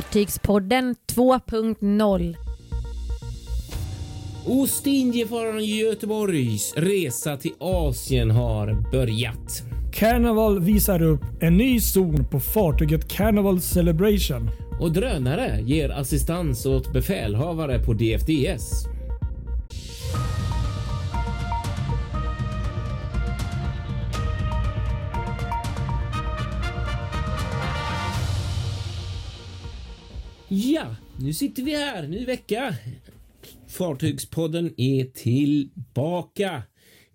Fartygspodden 2.0. Ostindiefararen Göteborgs resa till Asien har börjat. Carnival visar upp en ny zon på fartyget Carnival Celebration. Och drönare ger assistans åt befälhavare på DFDS. Ja, nu sitter vi här. Ny vecka. Fartygspodden är tillbaka.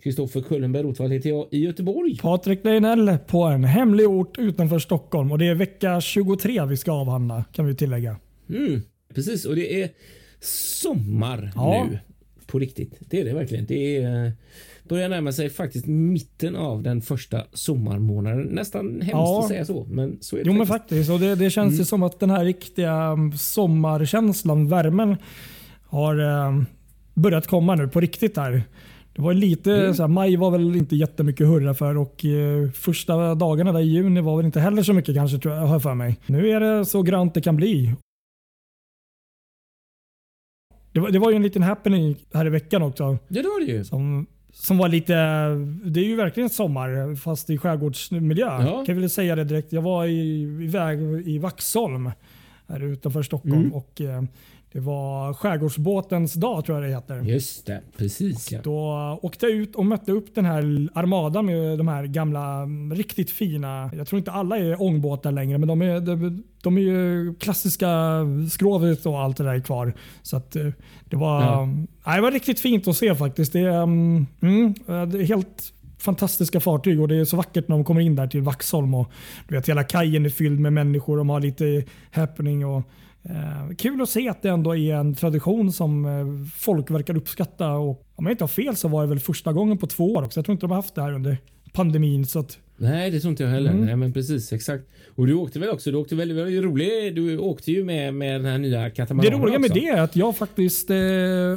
Kristoffer Kullenberg Rotvall heter jag i Göteborg. Patrik Leinell på en hemlig ort utanför Stockholm och det är vecka 23 vi ska avhandla kan vi tillägga. Mm, precis, och det är sommar Ja. nu. På riktigt. Det är det verkligen. Det är, eh, börjar närma sig faktiskt mitten av den första sommarmånaden. Nästan hemskt Ja. att säga så, men så är det Jo men faktiskt. faktiskt och det, det känns ju som att den här riktiga mm, sommarkänslan, värmen har eh, börjat komma nu på riktigt här. Det var lite så här, maj var väl inte jättemycket hurra för och eh, första dagarna där i juni var väl inte heller så mycket kanske tror jag, har för mig. Nu är det så grönt det kan bli. Det var, det var ju en liten happening här i veckan också. Ja, det var det ju. Som, som var lite, det är ju verkligen sommar fast i skärgårdsmiljö. Ja. Kan jag väl säga det direkt. Jag var i, iväg i Vaxholm här utanför Stockholm Mm. och eh, det var skärgårdsbåtens dag tror jag det heter. Just det, precis ja. Då åkte jag ut och mötte upp den här armadan med de här gamla riktigt fina, jag tror inte alla är ångbåtar längre men de är, de, de är ju klassiska skrovet och allt det där är kvar. Så att eh, det var, Ja. nej, det var riktigt fint att se faktiskt. Det är, mm, mm, det är helt fantastiska fartyg och det är så vackert när de kommer in där till Vaxholm. Och, du vet, hela kajen är fylld med människor. De har lite happening. och Eh, kul att se att det ändå är en tradition som eh, folk verkar uppskatta. Och om jag inte har fel så var det väl första gången på två år också. Jag tror inte de har haft det här under pandemin. Så att, Nej, det tror inte jag heller. Mm. Nej, men precis, exakt. Och du åkte väl också, du åkte väldigt, väldigt rolig, du åkte ju med, med den här nya det katamaranen roliga med också. det är att jag faktiskt eh,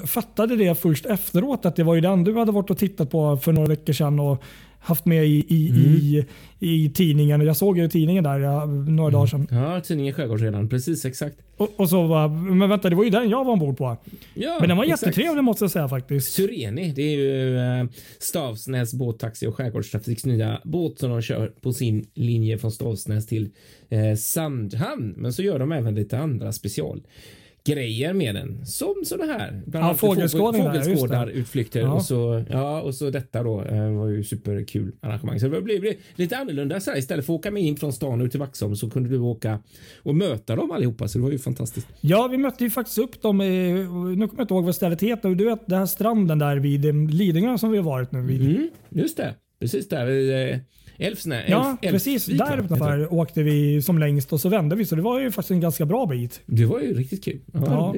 fattade det först efteråt. Att det var ju den du hade varit och tittat på för några veckor sedan. Och haft med i, i, Mm. i, i tidningen. Jag såg ju i tidningen där ja, några dagar sedan. Ja, tidningen Skärgårdsredan, precis exakt. Och, och så var, men vänta, det var ju den jag var ombord på. Ja, Men den var exakt. jättetrevlig måste jag säga faktiskt. Syreni, det är ju eh, Stavsnäs båttaxi och skärgårdstrafiks nya båt som de kör på sin linje från Stavsnäs till eh, Sandhamn. Men så gör de även lite andra specialgrejer med den. Som sådana här. Bland Ja, det. fågelskådarutflykter. Ja. Och, så, ja, och så detta då eh, var ju superkul arrangemang. Så det blev lite annorlunda så här. Istället för att åka med in från stan ut till Vaxholm så kunde du åka och möta dem allihopa. Så det var ju fantastiskt. Ja, vi mötte ju faktiskt upp dem i, nu kommer jag inte ihåg vad stället heter. Du vet den här stranden där vid eh, Lidingö som vi har varit nu vid. Mm, just det. Precis där eh, Älvsnä. Ja, Älv- precis. Älvsvik, va? Där utanför åkte vi som längst och så vände vi. Så det var ju faktiskt en ganska bra bit. Det var ju riktigt kul. Ja, Ja.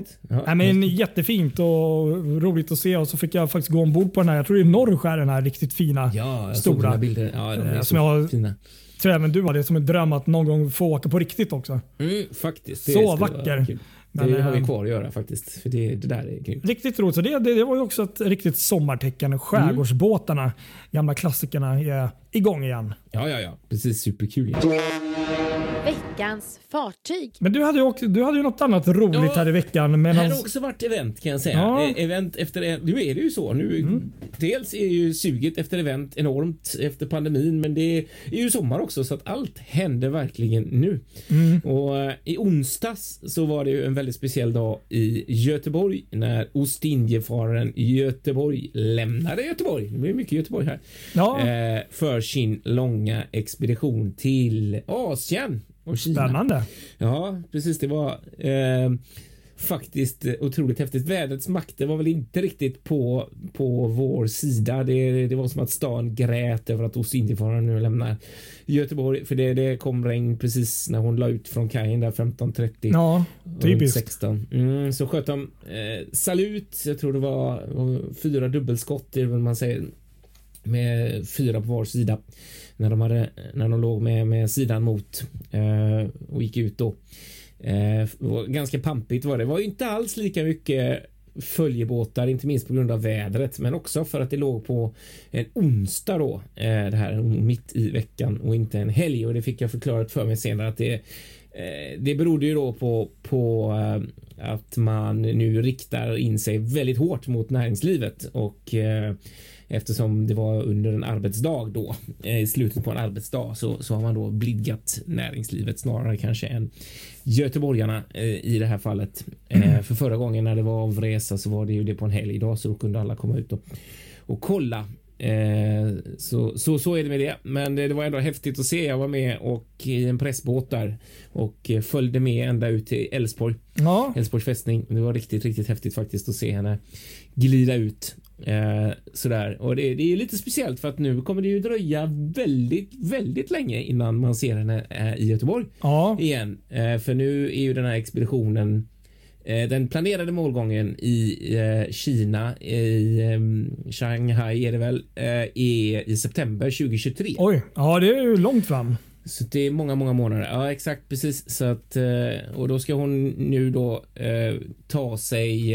Ja, Nej, men jättefint och roligt att se. Och så fick jag faktiskt gå ombord på den här. Jag tror det är Norrskär den här riktigt fina. ja, jag såg stora. dina bilder. Ja, de är Eh, som jag fina. Tror även du har det som en dröm att någon gång få åka på riktigt också. Mm, faktiskt. Det Så vacker. Men, det har vi eh, kvar att göra faktiskt. För det, det där är kul. Riktigt roligt. Så det, det, det var ju också ett riktigt sommartecken. Skärgårdsbåtarna, gamla klassikerna, är igång igen. Ja, ja, ja. Precis. Superkul. Veckans fartyg. Men du hade ju, också, du hade ju något annat roligt Ja, här i veckan. Men Här har också varit event kan jag säga. Ja. Mm. Eh, Event efter e- Nu är det ju så. Nu, Dels är ju suget efter event enormt efter pandemin, men det är ju sommar också så att allt händer verkligen nu. Mm. Och eh, i onsdags så var det ju en väldigt speciell dag i Göteborg när Ostindiefararen Göteborg lämnade Göteborg. Det blir mycket Göteborg här. Ja. Eh, för sin långa expedition till Asien och Kina. Spännande. Ja, precis. Det var eh, faktiskt otroligt häftigt. Vädrets makter var väl inte riktigt på, på vår sida. Det, det var som att stan grät över att Ostindiefararen nu lämnar Göteborg. För det, det kom regn precis när hon la ut från kajen där 15.30. Ja, typiskt. 16. Mm, så sköt de eh, salut. Jag tror det var, var fyra dubbelskott, det är väl man säger. Med fyra på var sida. När de, hade, när de låg med, med sidan mot eh, och gick ut då. Eh, var ganska pampigt var det. Det var ju inte alls lika mycket följebåtar, inte minst på grund av vädret, men också för att det låg på en onsdag då, eh, det här mitt i veckan och inte en helg och det fick jag förklarat för mig senare att det Eh, det berodde ju då på, på eh, att man nu riktar in sig väldigt hårt mot näringslivet och eh, eftersom det var under en arbetsdag då i slutet på en arbetsdag så, så har man då blidgat näringslivet snarare kanske än göteborgarna i det här fallet. Mm. För förra gången när det var avresa så var det ju det på en helgdag så då kunde alla komma ut och, och kolla Eh, så, så, så är det med det. Men det, det, var ändå häftigt att se. Jag var med och i en pressbåt där och följde med ända ut till Älvsborg. Ja. Älvsborgs fästning. Det var riktigt, riktigt häftigt faktiskt att se henne glida ut eh, sådär. Och det, det är lite speciellt för att nu kommer det ju dröja väldigt, väldigt länge innan man ser henne eh, i Göteborg ja. igen. Eh, för nu är ju den här expeditionen Eh, den planerade målgången i eh, Kina, i ehm, Shanghai är det väl, eh, är i september 2023. Oj, ja det är ju långt fram. Så det är många, många månader. Ja, exakt precis. Så att och då ska hon nu då eh, ta sig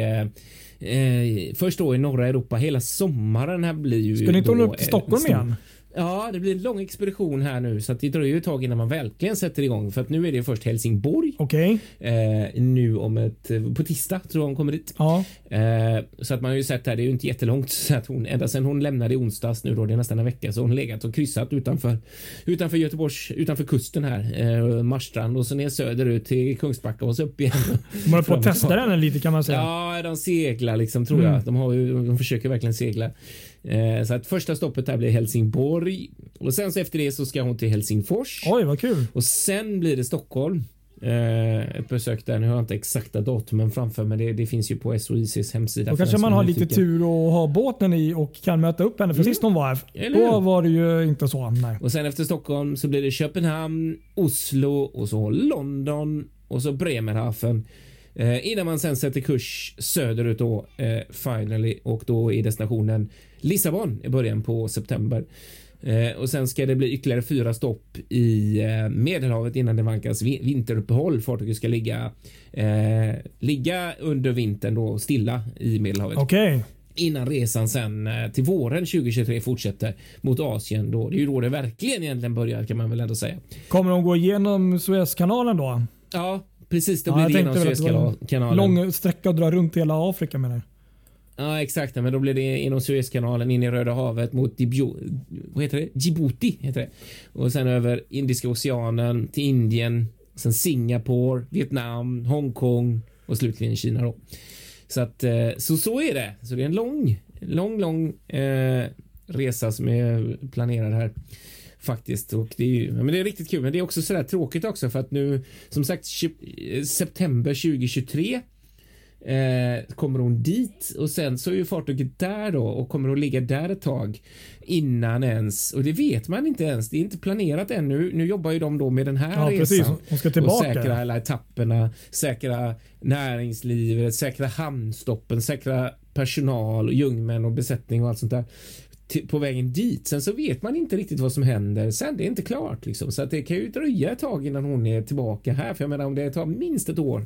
eh, först då i norra Europa hela sommaren här blir ju. Ska ni inte hålla upp till Stockholm igen? Ja, det blir en lång expedition här nu så att det dröjer ett tag innan man verkligen sätter igång för att nu är det först Helsingborg. Okej. Eh, nu om ett på tisdag tror jag hon kommer dit. Ja. Eh, så att man har ju sett här. Det är ju inte jättelångt så att hon ända sedan hon lämnade i onsdags nu då det är nästan en vecka så hon legat och kryssat utanför utanför Göteborgs utanför kusten här eh, Marstrand och så ner söderut till Kungsbacka och så upp igen. De håller på att testa den lite kan man säga. Ja, de seglar liksom tror mm. jag. De har ju, de försöker verkligen segla. Eh, så att första stoppet här blir Helsingborg och sen så efter det så ska hon till Helsingfors. Oj, vad kul. Och sen blir det Stockholm. Eh, ett besök där. Nu har jag inte exakta datumen framför men det, det finns ju på SOICs hemsida. Då kanske man har lite tur och ha båten i och kan möta upp henne för mm. sist hon var här. Då var det ju inte så. Nej. Och sen efter Stockholm så blir det Köpenhamn, Oslo och så London och så Bremerhaven. Eh, innan man sen sätter kurs söderut då eh, finally och då är destinationen Lissabon i början på september. Eh, och sen ska det bli ytterligare fyra stopp i eh, Medelhavet innan det vankas vinteruppehåll. Fartyget ska ligga, eh, ligga under vintern då stilla i Medelhavet. Okay innan resan sen eh, till våren 2023 fortsätter mot Asien. Då. Det är ju då det verkligen egentligen börjar kan man väl ändå säga. Kommer de gå igenom Suezkanalen då? Ja, precis. Det blir ja, genom Suezkanalen. Lång sträcka att dra runt hela Afrika menar Ja exakt, men då blir det inom Suezkanalen in i Röda havet mot Dibjo, vad heter det? Djibouti heter det. Och sen över Indiska oceanen till Indien, sen Singapore, Vietnam, Hongkong och slutligen Kina då. Så att eh, så så är det. Så det är en lång, lång, lång eh, resa som är planerad här faktiskt och det är ju, men det är riktigt kul. Men det är också så där tråkigt också för att nu som sagt september 2023 Eh, kommer hon dit och sen så är ju fartyget där då och kommer att ligga där ett tag innan ens och det vet man inte ens. Det är inte planerat ännu. Nu jobbar ju de då med den här ja, resan. Hon ska tillbaka. Och säkra alla etapperna, säkra näringslivet, säkra hamnstoppen, säkra personal, jungmän och besättning och allt sånt där på vägen dit. Sen så vet man inte riktigt vad som händer sen. Det är inte klart liksom så att det kan ju dröja ett tag innan hon är tillbaka här. För jag menar om det tar minst ett år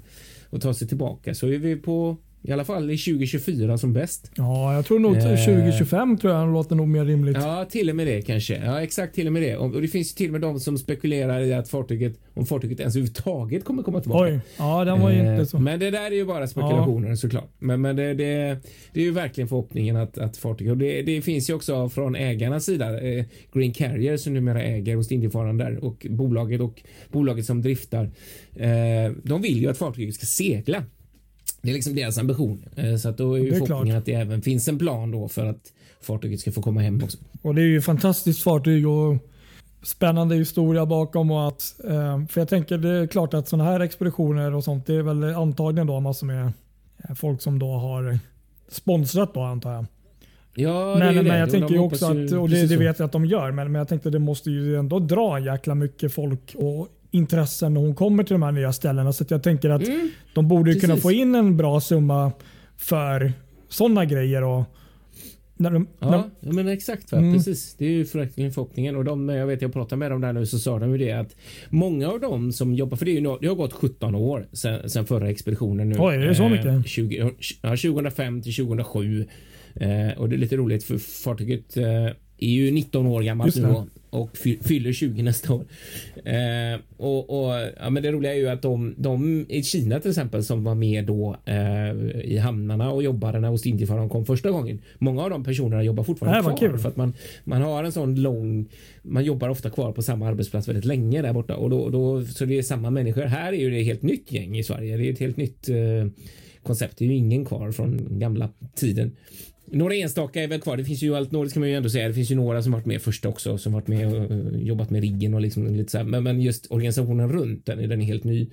att ta sig tillbaka så är vi på i alla fall i 2024 som bäst. Ja, jag tror nog 2025 eh, tror jag låter nog mer rimligt. Ja, till och med det kanske. Ja, exakt till och med det. Och det finns till och med de som spekulerar i att fartyget, om fartyget ens överhuvudtaget kommer komma tillbaka. Oj, ja, den var eh, inte så. Men det där är ju bara spekulationer ja. såklart. Men, men det, det, det är ju verkligen förhoppningen att, att fartyget, och det, det finns ju också från ägarnas sida, eh, Green Carrier som numera äger Ostindiefararen där och bolaget och bolaget som driftar. Eh, de vill ju att fartyget ska segla det är liksom deras ambition. Eh, så att då är ju förhoppningen att det även finns en plan då för att fartyget ska få komma hem också. Och Det är ju fantastiskt fartyg och spännande historia bakom. Och att, eh, för jag tänker det är klart att sådana här expeditioner och sånt det är väl antagligen då massor med eh, folk som då har sponsrat då antar jag. Ja, men, det men jag tänker ju också att, och det, det vet jag att de gör, men, men jag tänkte det måste ju ändå dra jäkla mycket folk och intressen när hon kommer till de här nya ställena. Så jag tänker att mm. de borde kunna få in en bra summa för sådana grejer. Och när de, ja, när... ja, men exakt. Mm. Precis. Det är ju verkligen förhoppningen. Och de, jag vet, jag pratade med dem där nu så sa de ju det att många av dem som jobbar, för det, är ju, det har gått 17 år sedan, sedan förra expeditionen nu. Oj, är det så mycket? Eh, 20, ja, 2005 till 2007. Eh, och det är lite roligt för fartyget eh, är ju 19 år gammal nu och fy- fyller 20 nästa år. Eh, och, och, ja, men det roliga är ju att de, de i Kina till exempel som var med då eh, i hamnarna och jobbade när Ostindiefararen kom första gången. Många av de personerna jobbar fortfarande kvar kul. för att man, man har en sån lång, man jobbar ofta kvar på samma arbetsplats väldigt länge där borta och då, då så det är samma människor. Här är ju det helt nytt gäng i Sverige. Det är ett helt nytt eh, koncept. Det är ju ingen kvar från gamla tiden. Några enstaka är väl kvar. Det finns ju allt nordiskt kan man ju ändå säga. Det finns ju några som varit med först också som varit med och uh, jobbat med riggen och liksom lite så här. Men, men just organisationen runt den, den är helt ny.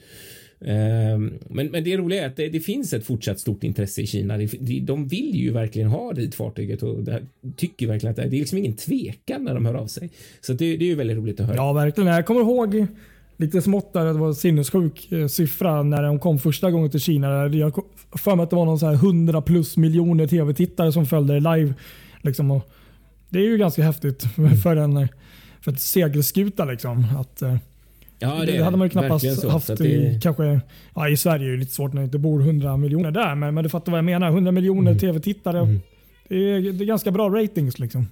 Ehm, men, men det roliga är att det, det finns ett fortsatt stort intresse i Kina. Det, de, de vill ju verkligen ha dit fartyget och det, tycker verkligen att det, det är liksom ingen tvekan när de hör av sig. Så det, det är ju väldigt roligt att höra. Ja, verkligen. Jag kommer ihåg lite smått där, det var en sinnessjuk eh, siffra när de kom första gången till Kina. Jag för mig att det var någon så här 100 plus miljoner tv-tittare som följde det live. Liksom. Och det är ju ganska häftigt för en, för ett segelskuta. Liksom, att, eh, Ja, det, hade man ju knappast så. haft Så i, det, kanske, ja, i Sverige är det lite svårt när det inte bor 100 miljoner där. Men, men du fattar vad jag menar. 100 miljoner Mm. tv-tittare. Det, är, det är ganska bra ratings. Liksom.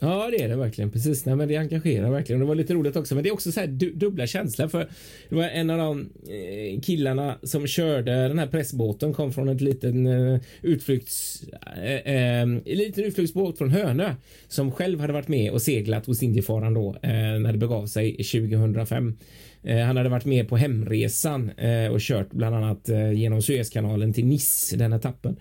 Ja, det är det verkligen. Precis. Nej, men det engagerar verkligen. Det var lite roligt också. Men det är också så här du, dubbla känslor. För det var en av de eh, killarna som körde den här pressbåten kom från ett liten eh, utflykts... Eh, eh en liten utflyktsbåt från Hönö som själv hade varit med och seglat hos Indiefararen då eh, när det begav sig 2005. Eh, han hade varit med på hemresan eh, och kört bland annat eh, genom Suezkanalen till Nice, den etappen.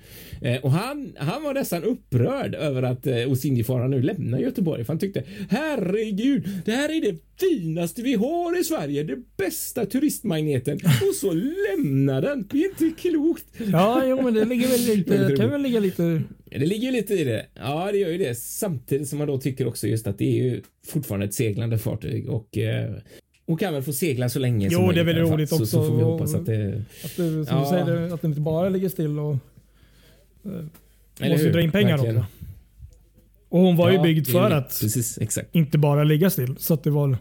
Och han, han var nästan upprörd över att eh, nu lämnar Göteborg. För han tyckte herregud, det här är det finaste vi har i Sverige. Det bästa turistmagneten. Och så lämnar den. Det är inte klokt. Ja, jo, men det ligger väl lite, kan väl ligga lite Det ligger ju lite i det. Ja, det gör ju det. Samtidigt som man då tycker också just att det är ju fortfarande ett seglande fartyg och eh, och kan väl få segla så länge Jo, som det är väl roligt så, Så också. får vi hoppas att det... Att det, som Ja. du säger, att det inte bara ligger still och Eller måste hur? dra in pengar också. Och hon var ju Ja, byggd det är för att Precis, exakt. inte bara ligga still. Så att det var...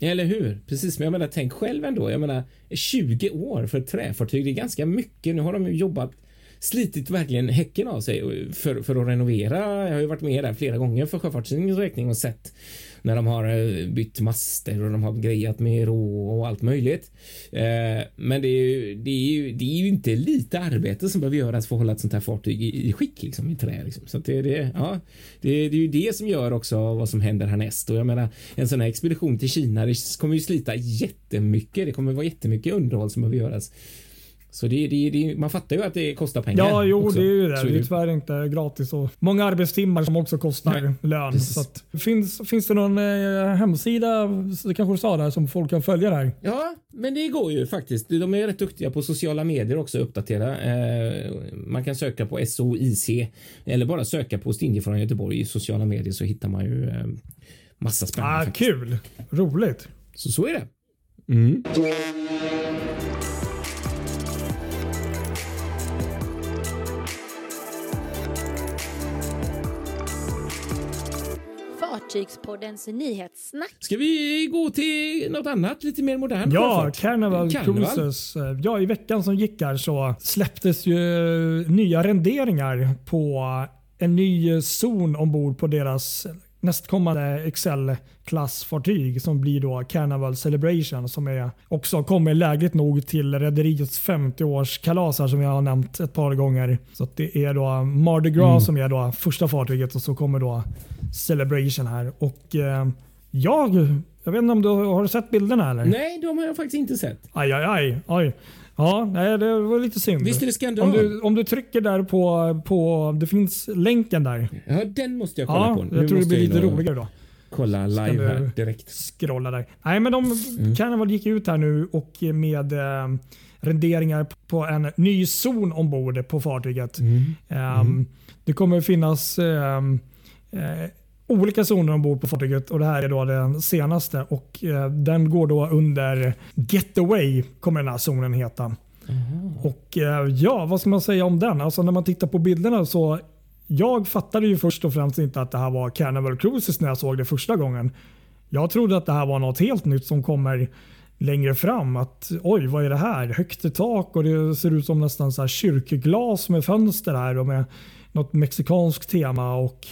Eller hur? Precis, men jag menar tänk själv ändå. Jag menar 20 år för ett träfartyg. Det är ganska mycket. Nu har de ju jobbat slitit verkligen häcken av sig för, för att renovera. Jag har ju varit med där flera gånger för Sjöfartstidningens räkning och sett när de har eh, bytt master och de har grejat med rå och allt möjligt. Eh, men det är, ju, det, är ju, det är ju inte lite arbete som behöver göras för att hålla ett sånt här fartyg i, i skick liksom, i trä. Liksom. Så att det, det, ja, det, det är ju det som gör också vad som händer härnäst. Och jag menar, en sån här expedition till Kina, det kommer ju slita jättemycket. Det kommer vara jättemycket underhåll som behöver göras. Så det, det, det, man fattar ju att det kostar pengar. Ja, jo, också. det är ju det. Så Det är tyvärr inte gratis. Och många arbetstimmar som också kostar Nej, lön. precis. Så att, finns, finns det någon eh, hemsida, det kanske du sa där, som folk kan följa där? Ja, men det går ju faktiskt. De är rätt duktiga på sociala medier också att uppdatera. Eh, man kan söka på SOIC eller bara söka på Stinje från Göteborg i sociala medier så hittar man ju eh, massa spännande. Ah, faktiskt. kul! Roligt. Så så är det. Mm. Fartygspoddens nyhetssnack. Ska vi gå till något annat lite mer modernt? Ja? Carnival, Carnival. Cruises. Eh, Ja, I veckan som gick här så släpptes ju nya renderingar på en ny zon ombord på deras nästkommande Excel-klassfartyg som blir då Carnival Celebration som är också kommer lägligt nog till rederiets 50-årskalas här som jag har nämnt ett par gånger. Så att det är då Mardi Gras som är då första fartyget och så kommer då Celebration här. Och eh, jag, jag vet inte om du har du sett bilderna eller? Nej, de har jag faktiskt inte sett. Aj, aj, aj. aj. Ja, nej, det var lite synd. Visst är det skandal? om, du, om du trycker där på, på, det finns länken där. Ja, den måste jag kolla Ja, på. Nu jag tror det blir lite roligare då. Kolla live här direkt. Scrolla där. Nej, men de Mm. Carnival gick ut här nu och med eh, renderingar på en ny zon ombord på fartyget. Mm. Ehm, Det kommer finnas eh, olika zoner ombord på fartyget och det här är då den senaste och eh, den går då under Getaway kommer den här zonen heta. Och eh, ja, vad ska man säga om den? Alltså när man tittar på bilderna så jag fattade ju först och främst inte att det här var Carnival Cruises när jag såg det första gången. Jag trodde att det här var något helt nytt som kommer längre fram. Att oj, vad är det här? Högt i tak och det ser ut som nästan så här kyrkglas med fönster här och med något mexikanskt tema. och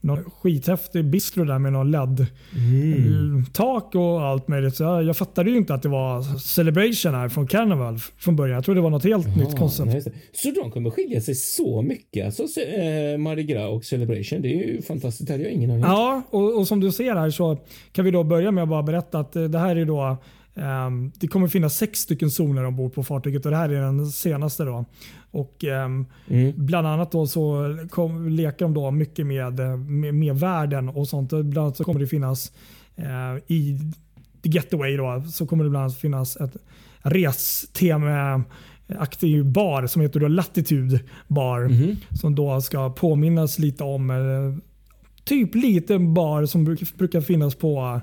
någon skithäftig bistro där med någon LED-tak och allt möjligt. Så jag, jag fattade ju inte att det var Celebration här från Carnival från början. Jag trodde det var något helt nytt Ja, koncept. Så de kommer skilja sig så mycket? Alltså eh, Mardi Gras och Celebration. Det är ju fantastiskt. Det hade jag ingen aning om. Ja, och, och som du ser här så kan vi då börja med att bara berätta att eh, det här är då ehm, det kommer finnas sex stycken zoner ombord på fartyget och det här är den senaste. då. Och ehm, Mm. Bland annat då så kom, leker de då mycket med, eh, med, med världen och sånt. Bland annat så kommer det finnas eh, i The Getaway då, så kommer det bland annat finnas ett restema aktiv bar som heter då Latitude Bar. Mhm. Som då ska påminnas lite om eh, typ liten bar som bruk, brukar finnas på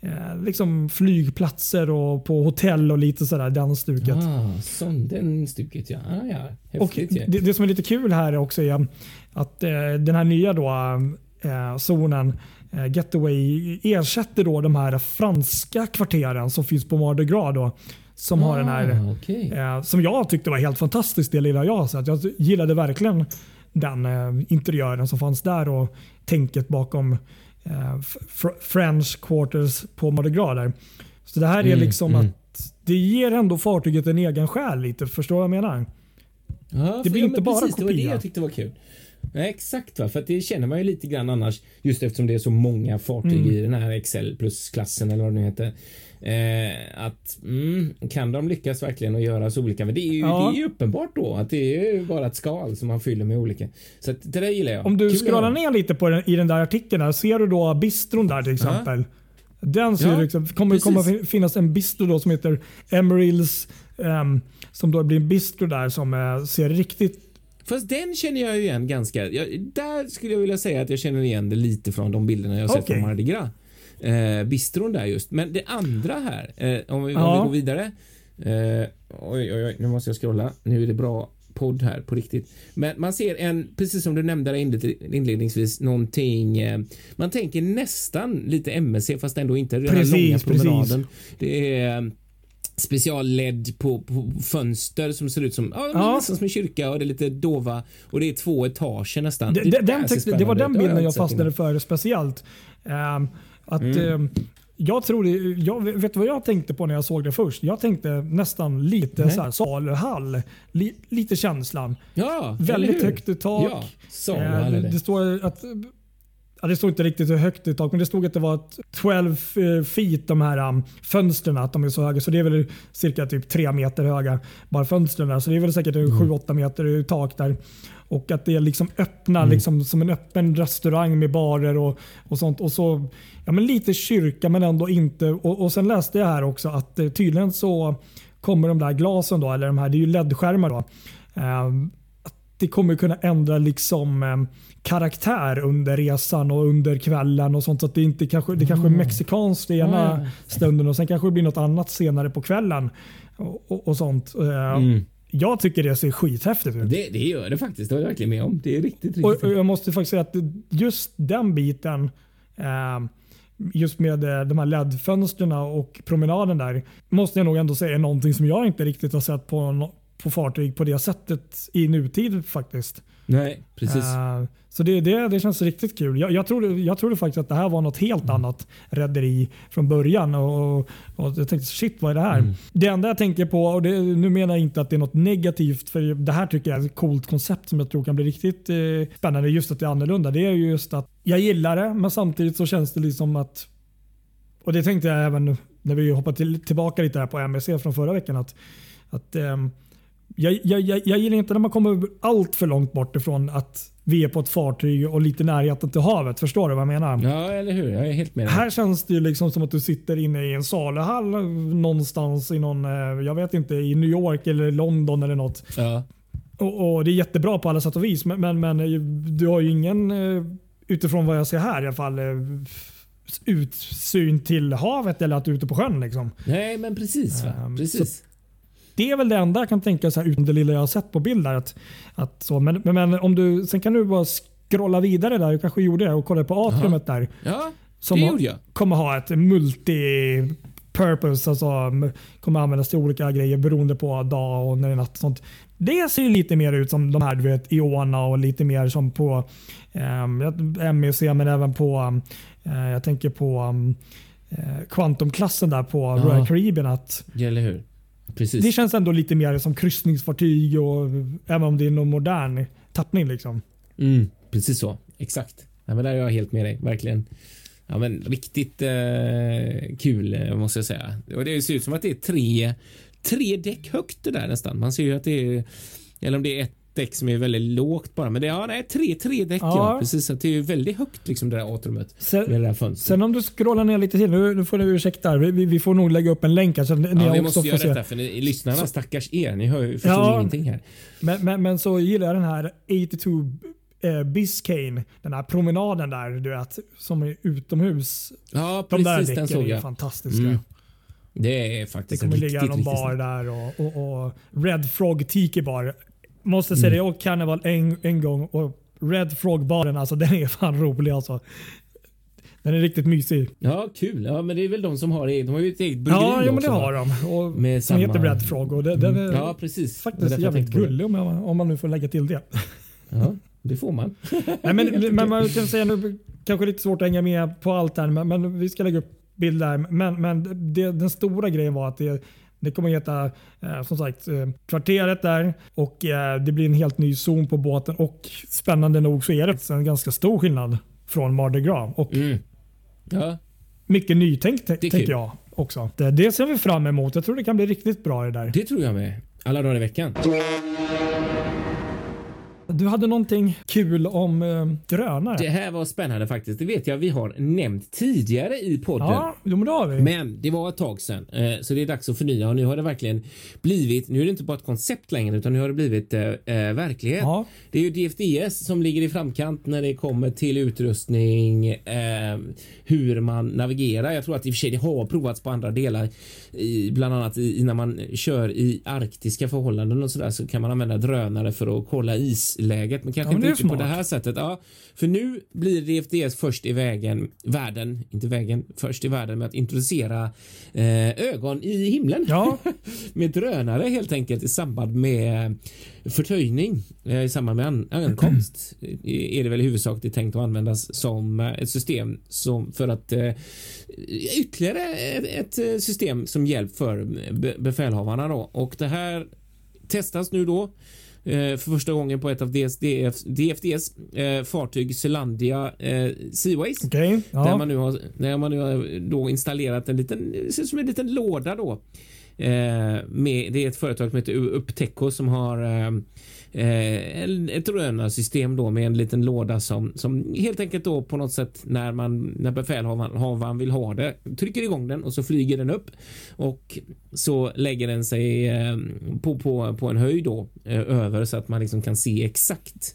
eh, liksom flygplatser och på hotell och lite sådär den stuket. Ah, sån, den stuket ja. Ah, ja. Och Häftigt ju. det, det som är lite kul här också är att eh, den här nya då, eh, zonen eh, Getaway ersätter då de här franska kvarteren som finns på Mardi Gras. Då, som har den här Ah, okej. Eh, som jag tyckte var helt fantastiskt det lilla jag har sett. Jag gillade verkligen den eh, interiören som fanns där och tänket bakom French quarters på Mardi Gras. Där. Så det här är Mm, liksom mm. att det ger ändå fartyget en egen själ lite. Förstår du vad jag menar? Ja, det blir inte bara precis, Det var det kopia. jag tyckte var kul. Nej, exakt, va? för det känner man ju lite grann annars just eftersom det är så många fartyg Mm. i den här Excel plus-klassen eller vad det nu heter. Eh, att mm, kan de lyckas verkligen att göra så olika? Men det är ju, Ja. det är ju uppenbart då att det är ju bara ett skal som man fyller med olika. Så att det där gillar jag. Om du Kul scrollar ner lite på den, i den där artikeln här, ser du då bistron där till exempel. Den ser Ja, liksom, kommer kommer fin- finnas en bistro då som heter Emerils. ehm, som då blir en bistro där som eh, ser riktigt Fast den känner jag igen ganska. Jag, där skulle jag vilja säga att jag känner igen det lite från de bilderna jag sett Okej. från Mardi Gras. Eh, bistron där just. Men det andra här, eh, om, vi, om Ja. vi går vidare. Eh, oj, oj, oj, nu måste jag scrolla. Nu är det bra podd här på riktigt. Men man ser en, precis som du nämnde där inledningsvis, någonting. Eh, man tänker nästan lite MSC fast ändå inte. Den här Precis, långa precis. promenaden. Det är eh, special-LED på, på fönster som ser ut som, ja, Ja. nästan som en kyrka och det är lite dova och det är två etager nästan. Det, Det den tyckte, det var den bilden jag sett fastnade för speciellt. Ehm, att, Mm. ehm, jag tror det, jag, vet du vad jag tänkte på när jag såg det först? Jag tänkte nästan lite Nej. så här, saluhall. Li, lite känslan. Ja, Väldigt högt i tak. Ja, Eh, det står att Ja, det stod inte riktigt hur högt i tak, men det stod att det var ett 12 eh, feet de här um, fönstren. Att de är så höga. Så det är väl cirka typ 3 meter höga. Bara fönstren. Så det är väl säkert Mm. 7-8 meter i tak där. Och att det är liksom öppna, Mm. liksom, som en öppen restaurang med barer och, och sånt. Och så ja, men Lite kyrka men ändå inte. Och, och Sen läste jag här också att eh, tydligen så kommer de där glasen, då, eller de här, det är ju LED-skärmar. då. Att det kommer kunna ändra liksom eh, karaktär under resan och under kvällen och sånt. Så att det inte kanske, det kanske är mexikanskt ena Ah. stunden och sen kanske det blir något annat senare på kvällen. Och, och, och sånt. Eh, Mm. Jag tycker det ser skithäftigt ut. Det, det gör det faktiskt. Det var jag verkligen med om. Det är riktigt, riktigt Och, och jag måste faktiskt säga att just den biten, eh, just med eh, de här LED-fönstren och promenaden där, måste jag nog ändå säga är någonting som jag inte riktigt har sett på, på fartyg på det sättet i nutid faktiskt. Nej, precis. Eh, så det, det, det känns riktigt kul. Jag, jag, trodde, jag trodde faktiskt att det här var något helt Mm. annat rederi från början. Och, och jag tänkte shit vad är det här? Mm. Det enda jag tänker på, och det, nu menar jag inte att det är något negativt för det här tycker jag är ett coolt koncept som jag tror kan bli riktigt eh, spännande. Just att det är annorlunda. Det är ju just att jag gillar det men samtidigt så känns det liksom att och det tänkte jag även när vi hoppade till, tillbaka lite här på MSC från förra veckan. att, att ehm, jag, jag, jag, jag gillar inte när man kommer allt för långt bort ifrån att vi är på ett fartyg och lite närheten till havet. Förstår du vad jag menar? Ja, eller hur? Jag är helt med. Här känns det ju liksom som att du sitter inne i en saluhall någonstans i någon, eh, jag vet inte, i New York eller London eller något. Ja. Och, och Det är jättebra på alla sätt och vis, men, men, men eh, du har ju ingen, eh, utifrån vad jag ser här i alla fall, utsyn till havet eller att du är ute på sjön. Liksom. Nej, men precis. Ehm, precis. Det är väl det enda jag kan tänka så här, utan det lilla jag har sett på bild. Där, att, att så, men, men, men om du, sen kan du bara scrolla vidare där, du kanske gjorde det och kolla på atriumet där. Ja, Som har- kommer ha ett purpose. Alltså, mm, kommer användas till olika grejer beroende på dag och när det är natt. och Sånt. Det ser ju lite mer ut som de här du vet, Iona och lite mer som på eh, MEC men även på, eh, jag tänker på um, eh, Quantum-klassen där på Ja. Royal Caribbean. Att Ja, eller hur? Precis. det känns ändå lite mer som kryssningsfartyg och även om det är någon modern tappning. Liksom. Mm, precis så. Exakt. Ja, men där är jag helt med dig. Verkligen. Ja, men riktigt eh, kul eh, måste jag säga. Och det ser ut som att det är tre, tre däck högt det där nästan. Man ser ju att det är, eller om det är ett däck som är väldigt lågt bara, men det är ja, nej, tre, tre däck. Ja. Ja. precis. Så det är ju väldigt högt liksom det där atriumet Sen, med det där fönstret. Sen om du scrollar ner lite till, nu, nu får ni ursäkta, vi, vi- vi får nog lägga upp en länk så att ni ja, vi också måste göra se. detta för ni, lyssnarna, stackars er, ni hör förstår Ja. ingenting här. Men, men, men så gillar jag den här 82 eh, Biscayne, den här promenaden där du vet, som är utomhus. Ja, De där precis, den däcken såg är jag. fantastiska. Mm. Det är Det faktiskt kommer riktigt, ligga någon riktigt bar där och, och, och Red Frog Tiki Bar. Måste säga Mm. det, och Carnival en, en gång och Red Frog baren, alltså den är fan rolig alltså. Den är riktigt mysig. Ja, kul. Ja, men det är väl de som har det. De har ju ett eget bryggeri Ja, ja men det har de. Och, Med som samma- heter Red Frog och det, den är Ja, precis. Det faktiskt jag jävligt det. gullig om, jag, om man nu får lägga till det. Ja, det får man. Nej, men, men man kan säga nu, kanske lite svårt att hänga med på allt här, men, men vi ska lägga upp bilder. Men, men det, den stora grejen var att det, det kommer heta eh, som sagt eh, kvarteret där och eh, det blir en helt ny zon på båten och spännande nog så är det en ganska stor skillnad från Mardi Gras och Mm. Ja, mycket är tänker jag också. Det, det ser vi fram emot. Jag tror det kan bli riktigt bra det där. det tror jag med. Alla dagar i veckan. Du hade någonting kul om eh, drönare. Det här var spännande faktiskt. Det vet jag vi har nämnt tidigare i podden. ja, jo, men det har vi. Men det var ett tag sedan, eh, så det är dags att förnya och nu har det verkligen blivit. Nu är det inte bara ett koncept längre utan nu har det blivit eh, eh, verklighet. Ja. Det är ju DFDS som ligger i framkant när det kommer till utrustning, eh, hur man navigerar. Jag tror att i och för sig det har provats på andra delar, i, bland annat i, när man kör i arktiska förhållanden och så där så kan man använda drönare för att kolla isläget, men kanske Ja, men inte riktigt på det här sättet. Ja, för nu blir DFDS först i vägen, världen, inte vägen, först i världen med att introducera eh, ögon i himlen. Ja, med drönare helt enkelt i samband med förtöjning eh, i samband med an ankomst. Är det väl i huvudsak det är tänkt att användas som eh, ett system som för att eh, ytterligare ett, ett system som hjälp för be befälhavarna då. Och det här testas nu då för första gången på ett av DS, DF, DFDs eh, fartyg Zelandia eh, Seaways. Där Ja. man nu har, där man nu har då installerat en liten, ser ut som en liten låda då. Eh, med, det är ett företag som heter Upteco som har eh, ett drönarsystem då med en liten låda som, som helt enkelt då på något sätt när man när befälhavaren vill ha det trycker igång den och så flyger den upp och så lägger den sig eh, på, på, på en höjd då eh, över så att man liksom kan se exakt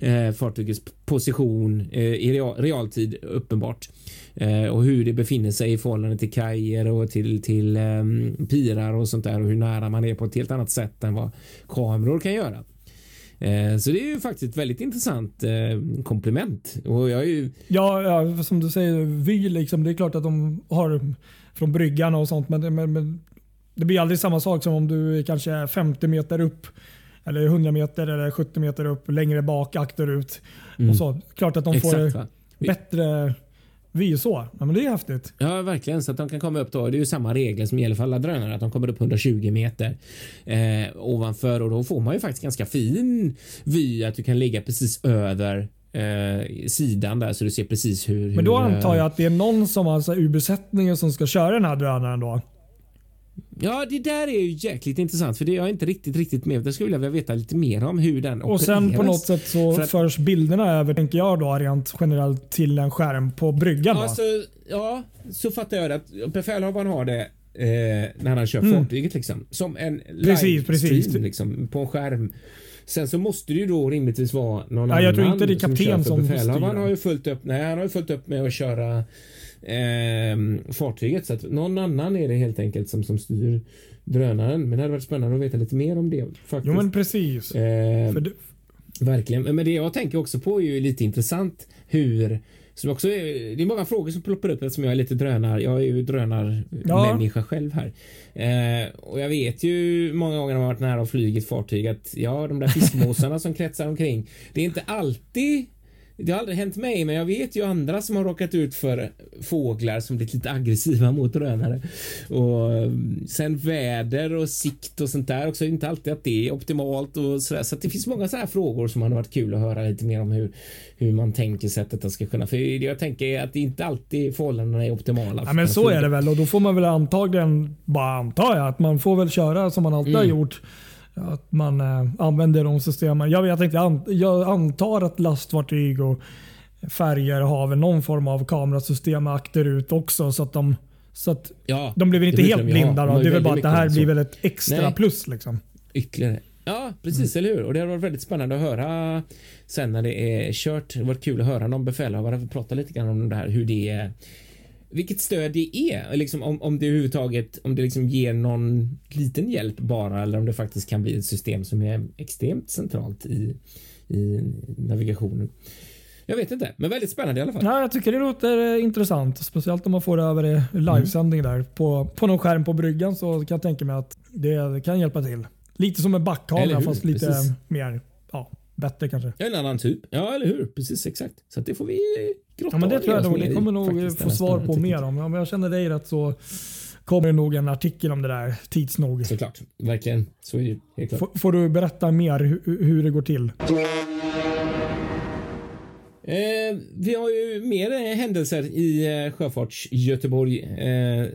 eh, fartygets position eh, i real, realtid uppenbart eh, och hur det befinner sig i förhållande till kajer och till, till eh, pirar och sånt där och hur nära man är på ett helt annat sätt än vad kameror kan göra. Eh, så det är ju faktiskt ett väldigt intressant eh, komplement och jag är ju Ja, ja, som du säger, vy liksom. Det är klart att de har från bryggan och sånt. Men, men, men det blir aldrig samma sak som om du är kanske 50 meter upp. Eller 100 meter eller 70 meter upp längre bak akterut. Och så. Klart att de exakt får va? bättre vy så. Ja, men det är häftigt. Ja, verkligen. Så att de kan komma upp då. Det är ju samma regler som gäller för alla drönare. Att de kommer upp 120 meter eh, ovanför och då får man ju faktiskt ganska fin vy. Att du kan ligga precis över eh, sidan där så du ser precis hur. Men då hur, antar jag att det är någon som alltså, ur besättningen som ska köra den här drönaren då. Ja, det där är ju jäkligt intressant för det är jag inte riktigt, riktigt med. Det skulle jag vilja veta lite mer om hur den Och sen på något sätt så För att- förs bilderna över, tänker jag då, rent generellt till en skärm på bryggan. Ja, så, ja, så fattar jag det. att Befälhavaren har det eh, när han kör Mm. fartyget liksom. Som en Precis, precis. liksom på en skärm. Sen så måste det ju då rimligtvis vara någon Ja, annan jag tror inte det är kapten för som Befälhavaren har ju fullt upp, nej, han har ju fullt upp med att köra eh, fartyget. Så att någon annan är det helt enkelt som, som styr drönaren. Men det hade varit spännande att veta lite mer om det faktiskt. Jo men precis. eh, För det, Verkligen. Men det jag tänker också på är ju lite intressant hur Som också är, det är många frågor som ploppar upp eftersom jag är lite drönar. Jag är ju drönarmänniska ja. själv här. Eh, och jag vet ju många gånger när man varit nära och flugit fartyg att ja, de där fiskmåsarna som kretsar omkring. Det är inte alltid det har aldrig hänt mig, men jag vet ju andra som har råkat ut för fåglar som blivit lite aggressiva mot drönare. Och eh, sen väder och sikt och sånt där också. Inte alltid att det är optimalt och så där. Så det finns många så här frågor som hade varit kul att höra lite mer om hur, hur man tänker sig att detta ska kunna. För jag tänker att det inte alltid förhållandena är optimala. Ja, men så är det väl och då får man väl antagligen bara anta att man får väl köra som man alltid mm. har gjort att man eh, använder de systemen. Jag, vet inte, jag, antar att lastfartyg och färger har väl någon form av kamerasystem akterut också så att de så att ja, de blir inte helt blinda. Då. Det är väl bara att det här blir väl ett extra Nej. plus. Liksom. Ytterligare. Ja, precis, mm. eller hur? Och det har varit väldigt spännande att höra sen när det är kört. Det har varit kul att höra någon befälhavare prata lite grann om det här, hur det är vilket stöd det är, liksom om, om det överhuvudtaget, om det liksom ger någon liten hjälp bara eller om det faktiskt kan bli ett system som är extremt centralt i, i navigationen. Jag vet inte, men väldigt spännande i alla fall. Ja, jag tycker det låter eh, intressant. Speciellt om man får det över i livesändning där på, på någon skärm på bryggan så kan jag tänka mig att det kan hjälpa till. Lite som en backkamera fast lite Precis. mer ja, bättre kanske. En annan typ. Ja, eller hur? Precis exakt. Så det får vi ja, men Det tror jag nog. Det kommer nog få svar på mer om. Om jag känner dig rätt så kommer det nog en artikel om det där tids nog. Såklart. Verkligen. Så är det klart. får du berätta mer hur, hur det går till? Eh, vi har ju mer händelser i eh, Sjöfarts Göteborg eh,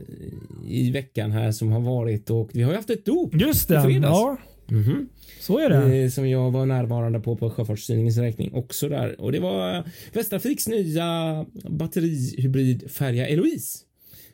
i veckan här som har varit och vi har ju haft ett dop. Just det. Ja. Mm -hmm. Så är det. Eh, som jag var närvarande på på Sjöfartstidningens räkning också där. Och det var Västtrafiks nya batterihybridfärja Eloise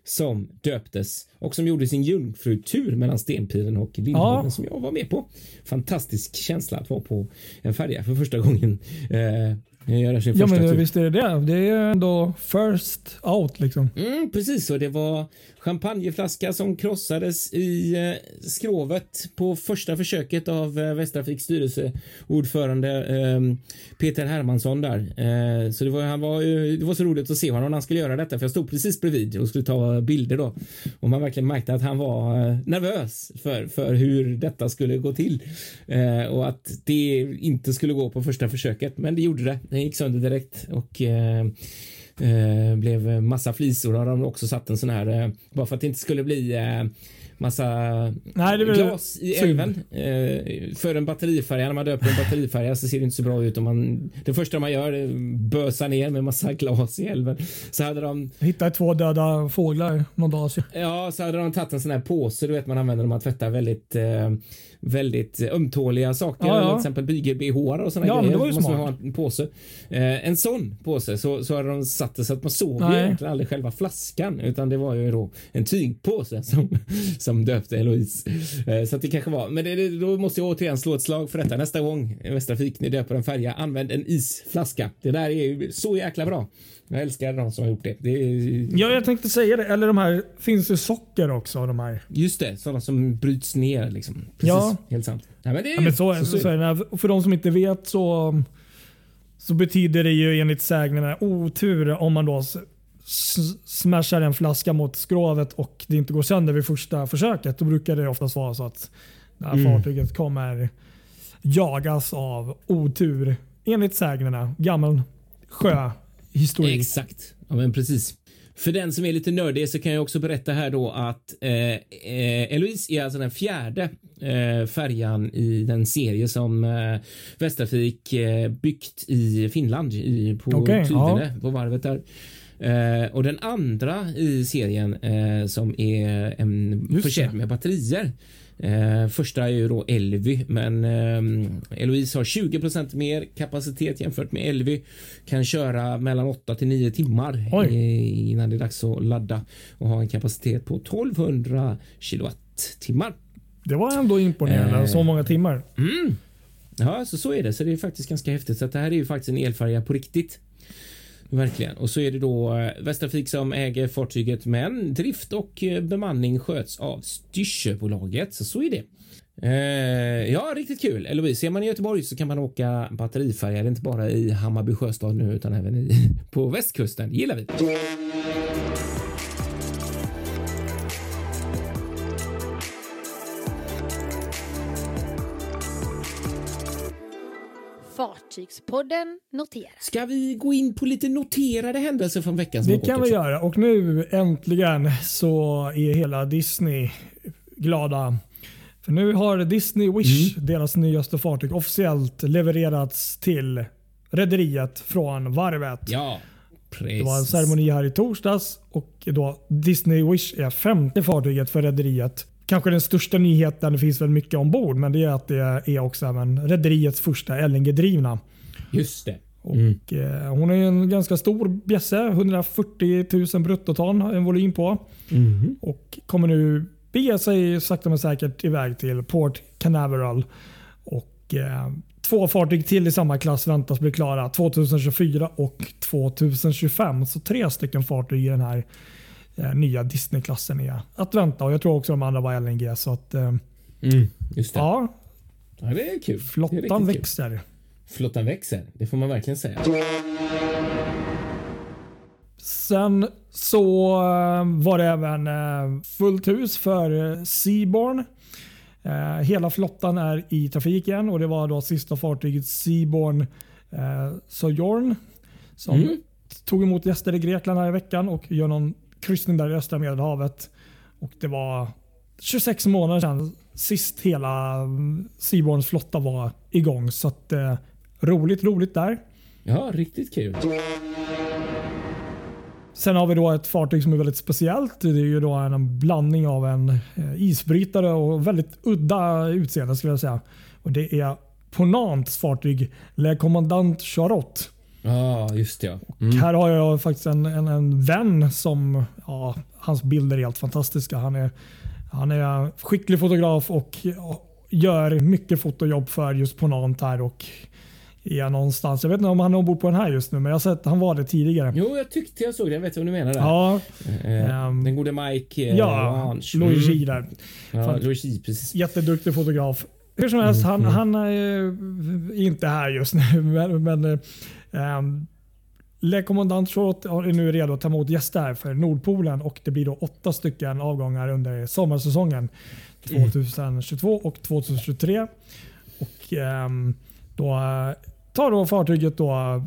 som döptes och som gjorde sin jungfrutur mellan Stenpiren och Lindholmen ja. som jag var med på. Fantastisk känsla att vara på en färja för första gången. Eh, Göra sin ja, men tur. visst är det det. Det är ändå first out liksom. Mm, precis, och det var champagneflaska som krossades i eh, skrovet på första försöket av eh, Västtrafiks styrelseordförande eh, Peter Hermansson där. Eh, så det var, han var, det var så roligt att se honom när han skulle göra detta för jag stod precis bredvid och skulle ta bilder då och man verkligen märkte att han var eh, nervös för, för hur detta skulle gå till eh, och att det inte skulle gå på första försöket. Men det gjorde det. Den gick sönder direkt och eh, eh, blev massa flisor. Har de också satt en sån här eh, bara för att det inte skulle bli eh, massa Nej, det glas i älven. Eh, för en batterifärja, när man döper en batterifärja så ser det inte så bra ut om man det första man gör är bösa ner med massa glas i älven. Så hade de hittade två döda fåglar någon dag. Ja, så hade de tagit en sån här påse du vet man använder när man tvättar väldigt eh, väldigt ömtåliga saker, ja, ja. till exempel bygel-bh och sådana ja, grejer. Men det var ju måste smart. ha en påse. Eh, en sån påse så, så hade de satt det så att man såg ju egentligen aldrig själva flaskan utan det var ju då en tygpåse som, som döpte Eloise. Eh, så det kanske var, men det, då måste jag återigen slå ett slag för detta nästa gång Västtrafik ni döper en färja. Använd en isflaska. Det där är ju så jäkla bra. Jag älskar de som har gjort det. det är... Ja, jag tänkte säga det. Eller de här, finns det socker också? De här. Just det, sådana som bryts ner. Liksom. Precis, ja. Helt sant. Nej, men det är, ja, men så, så, så, så är För de som inte vet så, så betyder det ju enligt sägnerna otur om man då smashar en flaska mot skrovet och det inte går sönder vid första försöket. Då brukar det oftast vara så att det här mm. fartyget kommer jagas av otur. Enligt sägnerna. Gammal sjöhistorik. Exakt. Ja, men precis. För den som är lite nördig så kan jag också berätta här då att eh, eh, Eloise är alltså den fjärde eh, färjan i den serie som eh, Västtrafik eh, byggt i Finland i, på okay, Tydene, ja. på varvet där. Eh, och den andra i serien eh, som är en försedd med batterier. Eh, första är ju då Elvy, men eh, Eloise har 20 mer kapacitet jämfört med Elvy. Kan köra mellan 8 till 9 timmar innan det är dags att ladda och ha en kapacitet på 1200 kilowattimmar. Det var ändå imponerande, eh, så många timmar. Mm. Ja, så, så är det. Så det är faktiskt ganska häftigt. Så det här är ju faktiskt en elfärja på riktigt. Verkligen. Och så är det då eh, Västtrafik som äger fartyget men drift och eh, bemanning sköts av Styrsöbolaget. Så så är det. Eh, ja, riktigt kul. Eloise, är man i Göteborg så kan man åka batterifärjor inte bara i Hammarby sjöstad nu utan även i, på västkusten. gillar vi. Fartygspodden noterar. Ska vi gå in på lite noterade händelser från veckan? Det kan vi göra och nu äntligen så är hela Disney glada. För nu har Disney Wish, Mm. deras nyaste fartyg, officiellt levererats till rederiet från varvet. Ja, precis. Det var en ceremoni här i torsdags och då Disney Wish är femte fartyget för rederiet. Kanske den största nyheten, det finns väl mycket ombord, men det är att det är också även rederiets första LNG-drivna. Just det. Och, eh, hon är en ganska stor bjässe, 140 000 bruttoton har en volym på. Mhm. Och kommer nu bege sig sakta men säkert iväg till Port Canaveral. Och, eh, två fartyg till i samma klass väntas bli klara 2024 och 2025. Så tre stycken fartyg i den här nya Disney-klassen är att vänta. Och Jag tror också de andra var LNG. Så att, eh, Mm, just det. Ja. ja, det är kul. Det är flottan riktigt kul. växer. Flottan växer. Det får man verkligen säga. Sen så eh, var det även eh, fullt hus för Seaborn. Hela flottan är i trafik igen och det var då sista fartyget Seaborn Sojourn som Mm. tog emot gäster i Grekland här i veckan och gör någon kryssning där i östra medelhavet. Och det var 26 månader sedan sist hela mm, Seaborns flotta var igång. Så att, eh, roligt, roligt där. Ja, riktigt kul. Sen har vi då ett fartyg som är väldigt speciellt. Det är ju då en blandning av en eh, isbrytare och väldigt udda utseende skulle jag säga. Och Det är Ponants fartyg Le Commandant Charlotte. Ja, just det. Ja. Mm. Här har jag faktiskt en, en, en vän som, ja, hans bilder är helt fantastiska. Han är, han är skicklig fotograf och gör mycket fotojobb för just Ponant här. Och är någonstans, jag vet inte om han är ombord på den här just nu, men jag har sett han var det tidigare. Jo, jag tyckte jag såg det. Jag vet vad du menar där. Ja, Eh, Ehm, den gode Mike eh, ja. Luigi där. Ja. Luigi, precis. Jätteduktig fotograf. Hur som helst, han, han är är inte här just nu. Men, men eh, um, Le Commandant Short är nu redo att ta emot gäster för Nordpolen och det blir då åtta stycken avgångar under sommarsäsongen 2022 och 2023. Och ehm, då eh, tar då fartyget då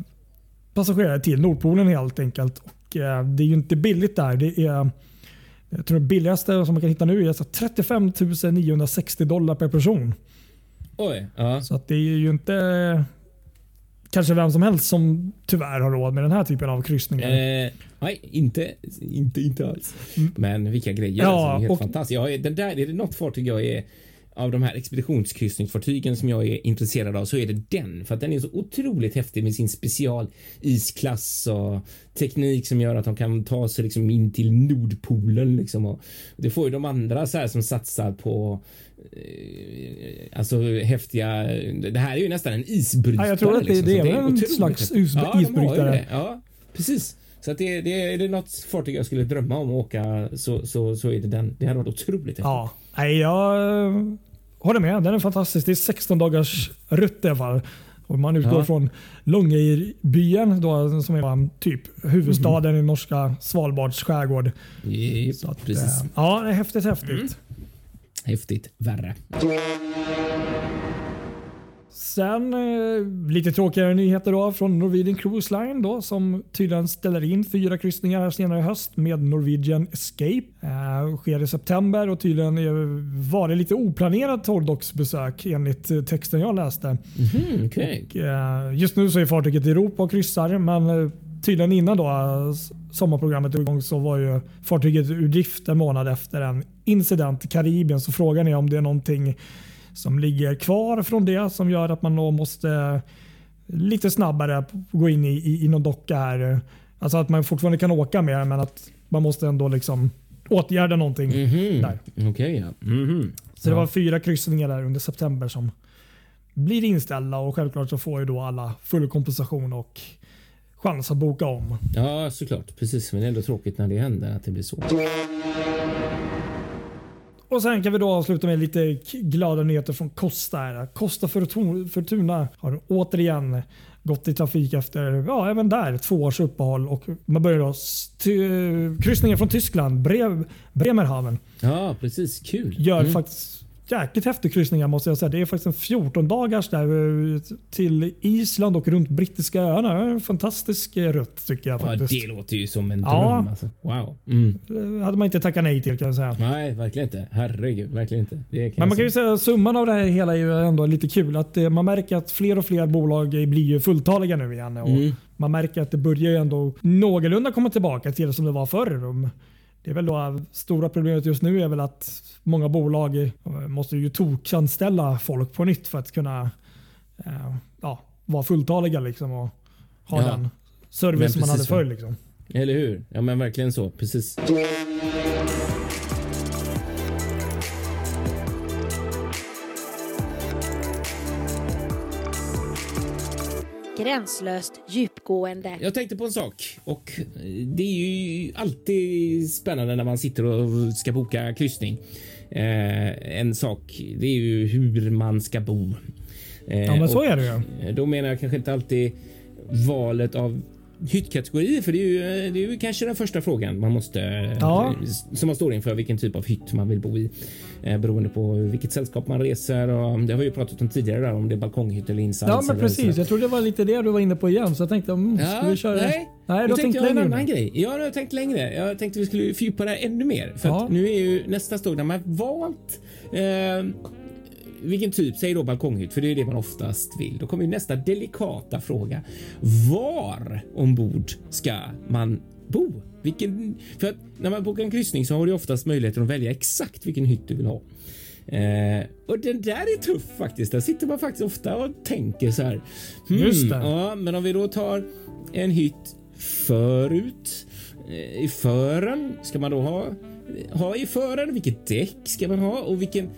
passagerare till Nordpolen helt enkelt. Och eh, Det är ju inte billigt där. Det är jag tror det billigaste som man kan hitta nu är så 35 960 dollar per person. Oj. Ja. Så att det är ju inte kanske vem som helst som tyvärr har råd med den här typen av kryssningar. Eh, nej, inte, inte, inte alls. Men vilka grejer. Ja, alltså, det är helt och- fantastiskt. Jag är, den där, är det något fartyg jag är av de här expeditionskryssningsfartygen som jag är intresserad av så är det den. För att den är så otroligt häftig med sin special isklass och teknik som gör att de kan ta sig liksom in till Nordpolen. Liksom. Och det får ju de andra så här som satsar på alltså häftiga. Det här är ju nästan en isbrytare. Ja, jag tror att det- liksom, det är väl en otroligt slags häftigt. is- ja, isbrytare. det. Ja, precis. Så att det, det, är det något fartyg jag skulle drömma om att åka så, så, så är det den. Det hade varit otroligt häftigt. Ja, nej, jag eh, håller med. Den är fantastisk. Det är 16 dagars rutt i alla fall. Och man utgår Ja. från Långeybyen då, som är typ huvudstaden Mhm. i norska Svalbards skärgård. Så att, precis. eh, ja, det är häftigt häftigt. Mm. Häftigt värre. Sen eh, lite tråkigare nyheter då från Norwegian Cruise Line då, som tydligen ställer in fyra kryssningar här senare i höst med Norwegian Escape. Eh, sker i september och tydligen var det lite oplanerat torrdocksbesök enligt eh, texten jag läste. Mhm, Okej. Och, eh, Just nu så är fartyget i Europa och kryssar men eh, tydligen innan då eh, sommarprogrammet drog igång så var ju fartyget ur drift en månad efter en incident i Karibien. Så frågan är om det är någonting som ligger kvar från det som gör att man då måste eh, lite snabbare gå in i, i, i någon docka här. Alltså att man fortfarande kan åka med men att man måste ändå liksom åtgärda någonting Mhm. där. Okej, ja. Mhm. Så det var fyra kryssningar där under september som blir inställda och självklart så får ju då alla full kompensation och chans att boka om. Ja, såklart. Precis, men det är ändå tråkigt när det händer att det blir så. Och sen kan vi då avsluta med lite glada nyheter från Costa. Här. Costa Fortuna har återigen gått i trafik efter, ja även där, två års uppehåll. Och man börjar då kryssningen från Tyskland, Bre Bremerhaven. Ja, precis. Kul. Gör mm. faktiskt jäkligt häftig kryssning måste jag säga. Det är faktiskt en 14 dagars där eh, till Island och runt brittiska öarna. Fantastisk eh, rutt tycker jag. faktiskt. Ja, det låter ju som en dröm. Ja. Alltså. Wow. Mm. Eh, hade man inte tackat nej till kan jag säga. Nej, verkligen inte. Herregud, verkligen inte. Men man kan ju säga summan av det här hela är ju ändå lite kul. Att man märker att fler och fler bolag blir ju fulltaliga nu igen. Och mm. Man märker att det börjar ju ändå någorlunda komma tillbaka till det som det var förr. Det är väl då stora problemet just nu är väl att många bolag måste ju tokanställa folk på nytt för att kunna eh, ja, vara fulltaliga liksom och ha ja. den service som man hade förr. Liksom. Eller hur? Ja men verkligen så. Precis. Gränslöst djupgående. Jag tänkte på en sak och det är ju alltid spännande när man sitter och ska boka kryssning. Eh, en sak, det är ju hur man ska bo. Eh, ja, men så är det ju. Då menar jag kanske inte alltid valet av hyttkategori, för det är, ju, det är ju kanske den första frågan man måste ja. som man står inför vilken typ av hytt man vill bo i eh, beroende på vilket sällskap man reser. Och det har vi ju pratat om tidigare där, om det är balkonghytt eller inside. Ja, men precis. Jag tror det var lite det du var inne på igen, så jag tänkte mm, ska ja, vi köra? Nej, nej du tänkte jag en annan grej. Ja, jag har tänkt längre. Jag tänkte vi skulle fördjupa det ännu mer för ja. nu är ju nästa steg när man valt eh, vilken typ, säg då balkonghytt, för det är det man oftast vill. Då kommer nästa delikata fråga. Var ombord ska man bo? Vilken, för att när man bokar en kryssning så har du oftast möjligheten att välja exakt vilken hytt du vill ha. Eh, och den där är tuff faktiskt. Där sitter man faktiskt ofta och tänker så här. Hmm, Just det. Ja, men om vi då tar en hytt förut eh, i fören ska man då ha ha i fören? Vilket däck ska man ha och vilken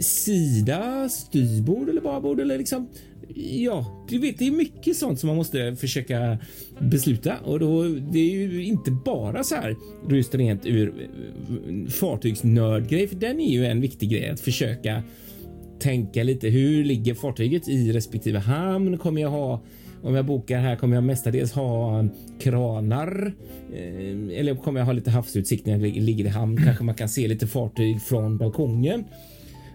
sida, styrbord eller babord eller liksom Ja, du vet, det är mycket sånt som man måste försöka besluta och då det är ju inte bara så här just rent ur eh, fartygsnördgrej, för den är ju en viktig grej att försöka tänka lite. Hur ligger fartyget i respektive hamn? Kommer jag ha om jag bokar här kommer jag mestadels ha kranar eh, eller kommer jag ha lite havsutsikt när jag ligger i hamn? Kanske man kan se lite fartyg från balkongen.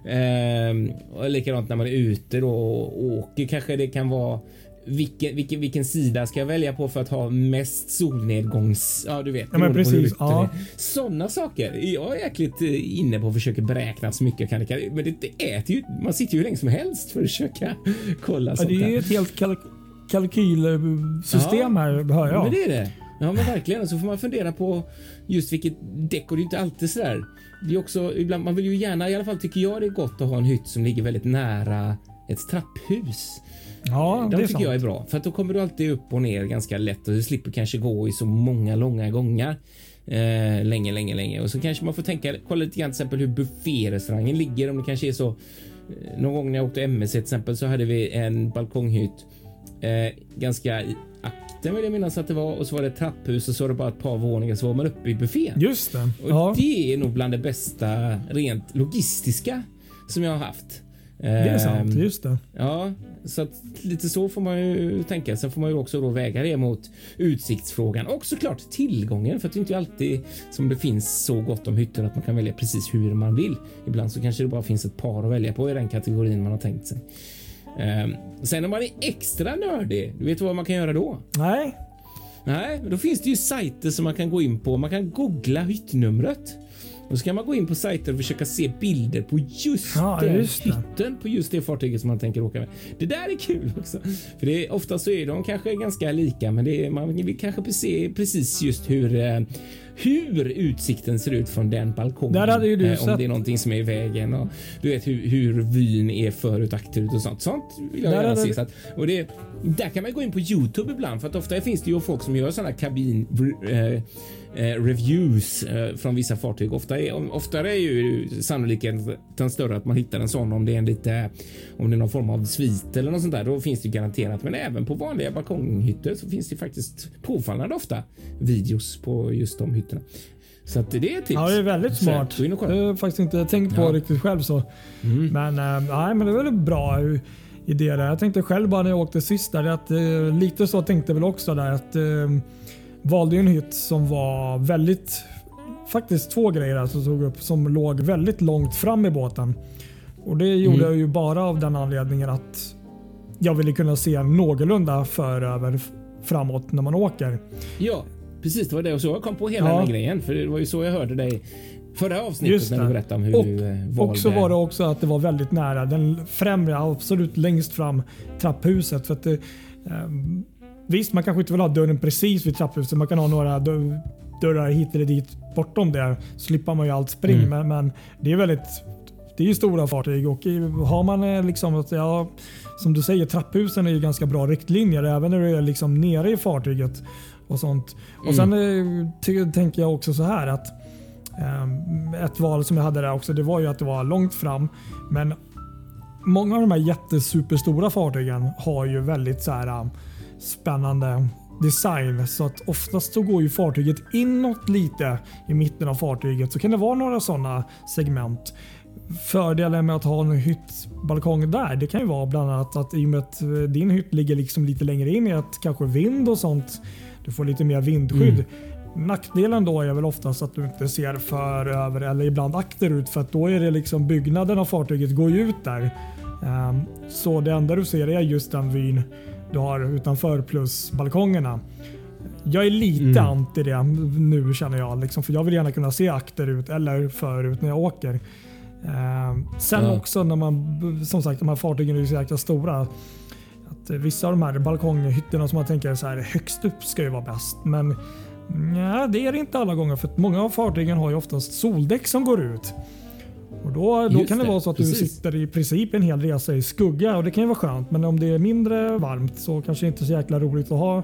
Eh, och likadant när man är ute då och åker kanske det kan vara vilken, vilken, vilken sida ska jag välja på för att ha mest solnedgångs... Ja, du vet. Ja, men precis. Ja. Sådana saker. Jag är jäkligt eh, inne på att försöka beräkna så mycket jag kan. Men det, det äter ju... Man sitter ju hur länge som helst för att försöka kolla ja, sånt Det är ju ett helt kalk kalkylsystem ja, här, hör jag. Men det är det. Ja, men verkligen. Och så får man fundera på just vilket däck och det är inte alltid så där det är också ibland, man vill ju gärna, i alla fall tycker jag det är gott att ha en hytt som ligger väldigt nära ett trapphus. Ja, De det tycker jag är bra för att då kommer du alltid upp och ner ganska lätt och du slipper kanske gå i så många långa gångar. Eh, länge, länge, länge och så kanske man får tänka, kolla lite grann till exempel hur bufférestaurangen ligger om det kanske är så. Eh, någon gång när jag åkte MS till exempel så hade vi en balkonghytt eh, ganska mitten vill jag minnas att det var och så var det ett trapphus och så var det bara ett par våningar så var man uppe i buffén. Just det. Och ja. det är nog bland det bästa rent logistiska som jag har haft. Det är sant, ehm, just det. Ja, så att lite så får man ju tänka. Sen får man ju också då väga det mot utsiktsfrågan och såklart tillgången för att det är inte alltid som det finns så gott om hytter att man kan välja precis hur man vill. Ibland så kanske det bara finns ett par att välja på i den kategorin man har tänkt sig. Um, sen om man är extra nördig, du vet vad man kan göra då? Nej. Nej, då finns det ju sajter som man kan gå in på. Man kan googla hyttnumret. Då ska man gå in på sajter och försöka se bilder på just ja, den just hytten på just det fartyget som man tänker åka med. Det där är kul också. För det är, ofta så är de kanske ganska lika, men det är, man vill kanske se precis just hur eh, hur utsikten ser ut från den balkongen. Där hade ju du eh, om det är någonting som är i vägen och du vet hur, hur vyn är förut akterut och sånt. Sånt vill jag Där gärna se. att, och det, där kan man gå in på Youtube ibland för att ofta finns det ju folk som gör sådana kabin eh, eh, reviews eh, från vissa fartyg. Ofta är, oftare är ju sannolikheten större att man hittar en sån om det är en lite om det är någon form av svit eller något sånt där. Då finns det garanterat. Men även på vanliga balkonghytter så finns det faktiskt påfallande ofta videos på just de hytterna. Så att det är ett tips. Ja, det är väldigt Så, smart. och Det har jag faktiskt inte tänkt på Ja. riktigt själv. så. Mm. Men, eh, nej, men det är väl bra idé där. Jag tänkte själv bara när jag åkte sist där att eh, lite så tänkte jag väl också där att eh, valde en hytt som var väldigt faktiskt två grejer alltså, tog upp som låg väldigt långt fram i båten. Och Det gjorde Mm. jag ju bara av den anledningen att jag ville kunna se någorlunda föröver framåt när man åker. Ja, precis. Det var det och så jag kom på hela Ja. den grejen. För det var ju så jag hörde dig förra avsnittet när du berättade om hur Och- du eh, valde. Och så var det också att det var väldigt nära den främre, absolut längst fram trapphuset. För att det, ehm, visst, man kanske inte vill ha dörren precis vid trapphuset. Man kan ha några dö- dörrar hit eller dit bortom det. Slipper man ju allt spring. Mm. Men, men det är väldigt det är ju stora fartyg och har man eh, liksom, att, ja, som du säger, trapphusen är ju ganska bra riktlinjer även när du är liksom nere i fartyget. Och sånt. Och Sen eh, tänker jag också så här att ehm, ett val som jag hade där också, det var ju att det var långt fram. Men många av de här jättesuperstora fartygen har ju väldigt så här um, spännande design. Så att oftast så går ju fartyget inåt lite i mitten av fartyget. Så kan det vara några sådana segment. Fördelen med att ha en hyttbalkong där det kan ju vara bland annat att i och med att eh, din hytt ligger liksom lite längre in i att kanske vind och sånt. Du får lite mer vindskydd. Nackdelen då är väl oftast att du inte ser för över eller ibland akterut för att då är det liksom byggnaden av fartyget går ju ut där. Ehm, Så det enda du ser är just den vyn du har utanför plus balkongerna. Jag är lite Mm. anti det nu känner jag. Liksom, för Jag vill gärna kunna se akterut eller förut när jag åker. Ehm, Sen Ja. också när man, som sagt de här fartygen är ju så jäkla stora. Att vissa av de här balkonghytterna som man tänker så här högst upp ska ju vara bäst. Men ja, det är det inte alla gånger för att många av fartygen har ju oftast soldäck som går ut. Och då, då Just kan det, det, vara så att du precis. sitter i princip en hel resa i skugga och det kan ju vara skönt. Men om det är mindre varmt så kanske det inte är så jäkla roligt att ha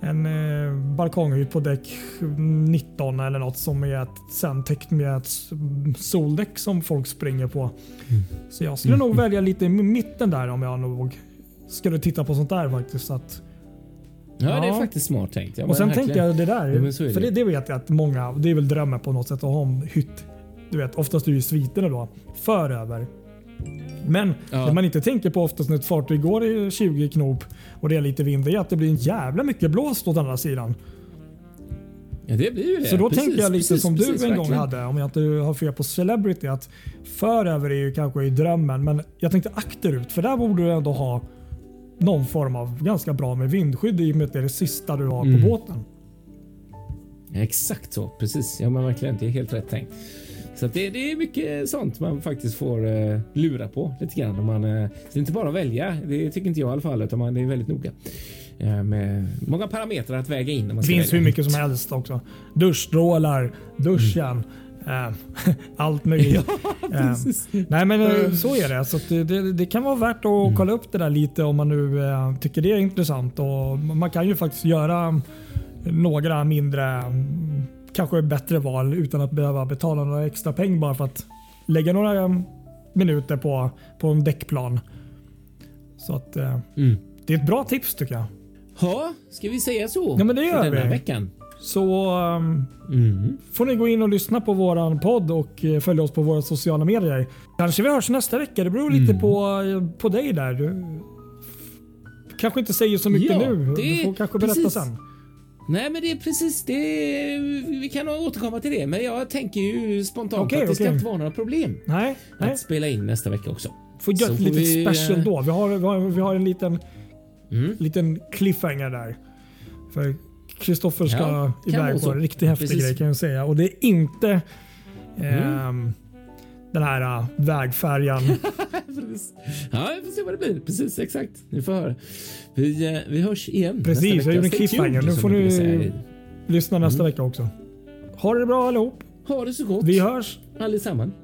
en eh, balkonghytt på däck 19 eller något som är ett, sen täckt med ett soldäck som folk springer på. Mm. Så jag skulle nog välja lite i mitten där om jag nog skulle titta på sånt där faktiskt. Att, Ja, det är Ja. faktiskt smart tänkt. Ja, och sen tänker jag det där, Ja, det. för det, det vet jag att många, det är väl drömmen på något sätt att ha en hytt. Du vet, oftast är det ju sviterna då, för över. Men Ja. det man inte tänker på oftast när ett fartyg går i 20 knop och det är lite vind, det är att det blir en jävla mycket blåst åt andra sidan. Ja, det blir ju det. Så då Precis, tänker jag lite precis, som precis, du en gång verkligen. hade, om jag inte har fel på Celebrity, att för över är ju kanske i drömmen, men jag tänkte akterut, för där borde du ändå ha någon form av ganska bra med vindskydd i och med att det är det sista du har Mm. på båten. Exakt så, precis. Ja, men verkligen. Det är helt rätt tänkt. Så det, det är mycket sånt man faktiskt får eh, lura på lite grann. Om man, eh, det är inte bara att välja. Det tycker inte jag i alla fall, utan man är väldigt noga eh, med många parametrar att väga in. Det finns välja hur mycket som helst också. Duschstrålar, duschen, eh, allt möjligt. Eh, Precis. nej men eh, så är det. Så att det, det. Det kan vara värt att kolla upp det där lite om man nu eh, tycker det är intressant. Och man kan ju faktiskt göra några mindre, mm, kanske bättre val utan att behöva betala några extra pengar bara för att lägga några mm, minuter på, på en däckplan. Så att eh, Mm. det är ett bra tips tycker jag. Ja, ska vi säga så? Ja, men det för gör den här vi. veckan. Så um, Mm. får ni gå in och lyssna på våran podd och eh, följa oss på våra sociala medier. Kanske vi hörs nästa vecka. Det beror lite Mm. på, eh, på dig där. Du kanske inte säger så mycket Ja, nu. Du får kanske berätta precis. sen. Nej, men det är precis det. Vi kan återkomma till det, men jag tänker ju spontant Okej, att det ska okej. inte vara några problem Nej, nej. att spela in nästa vecka också. Får göra ett litet vi, special då. Vi har, vi, har, vi har en liten, Mm. liten cliffhanger där. För Kristoffer ska Ja, iväg på en riktigt häftig Precis. grej kan jag säga. Och det är inte Mm. ehm, den här uh, vägfärjan. Precis. Ja, vi får se vad det blir. Precis, exakt. Ni får höra. Vi, eh, vi hörs igen Precis, jag gjorde en cliffhanger. Nu får ni-. Lyssna nästa Mm. vecka också. Ha det bra allihop. Ha det så gott Vi hörs. allesammans.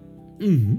Mm.